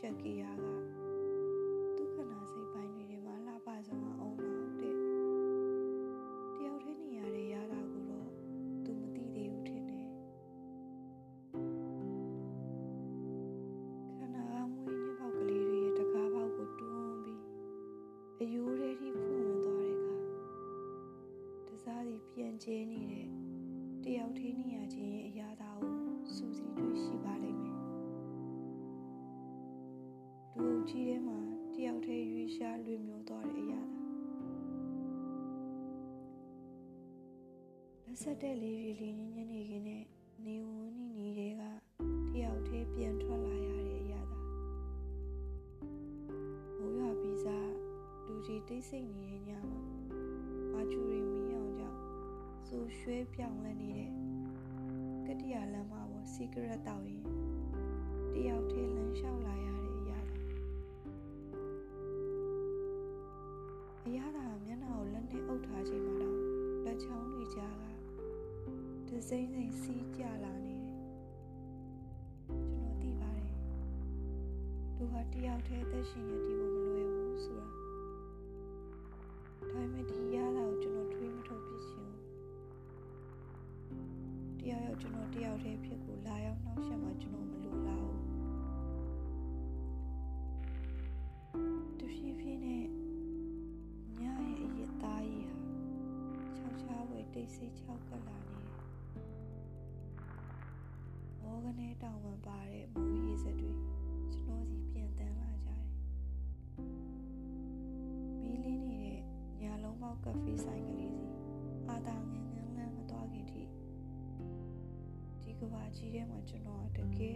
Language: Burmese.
ရှက်ကေယာကဒုက္ခနာစိတ်ပိုင်းတွေထဲမှာလှပဆုံးအောင်တော့တဲ့တယောက်တည်းနေရတဲ့ရတာကိုတော့သူမသိသေးဘူးထင်တယ်ခန္ဓာကမွေးညင်းပေါက်ကလေးတွေရဲ့တကားပေါက်ကိုတွန်းပြီးအယိုးတွေထိဖွင့်ဝင်သွားတဲ့အခါတစားစီပြန်ကျဲနေတဲ့တယောက်တည်းနေရခြင်းရဲ့အရာသာကို ကြီးထဲမှာတယောက်တည်းရွေးရှားလွင်မြောသွားတဲ့အရာသာလက်ဆက်တဲ့လေးတွေလေးညင်းညင်းနေခင်နဲ့နေဝန်းနီနီတွေကတယောက်တည်းပြန်ထွက်လာရတဲ့အရာသာမိုးရွာပြီးစားလူကြီးတိတ်ဆိတ်နေတဲ့ညမှာမာချူရီမီအောင်ကြောင့်စူရွှဲပြောင်းလဲနေတဲ့ကတိယာလမ်းမပေါ်စီဂရက်တောက်ရင်တယောက်တည်း အရာသာမျက်နှာကိုလက်နဲ့အုပ်ထားချိန်မှာတော့လက်ချောင်းတွေကြားကဒစိမ့်စိမ့်စီးကြလာနေတယ်ကျွန်တော်သိပါတယ်သူဟာတယောက်တည်းအသက်ရှင်ရတည်ဖို့မလွယ်ဘူးဆိုတာဒါပေမဲ့ဒီရတာကိုကျွန်တော်ထွေးမထုတ်ဖြစ်ချင်ဘူးတယောက်ယောက်ကျွန်တော်တယောက်တည်းဖြစ်ကိုလာရောက်နှောက်ယှက်မှကျွန်တော်မလိုလားဘူးတဖြည်းဖြည်းနဲ့ တိတ်ဆိတ်ခြောက်ကပ်လာနေတယ်မောကနေတောင်ပန်ပါတဲ့မိုးရေစက်တွေကျွန်တော်စီပြန်တန်းလာကြတယ်မီးလင်းနေတဲ့ညာလုံးပေါက်ကဖေးဆိုင်ကလေးစီအာသာငင်ငင်လမ်းမသွားခင်ထိဒီကဘာကြီးထဲမှာကျွန်တော်ကတကယ်ကိုတယောက်တည်း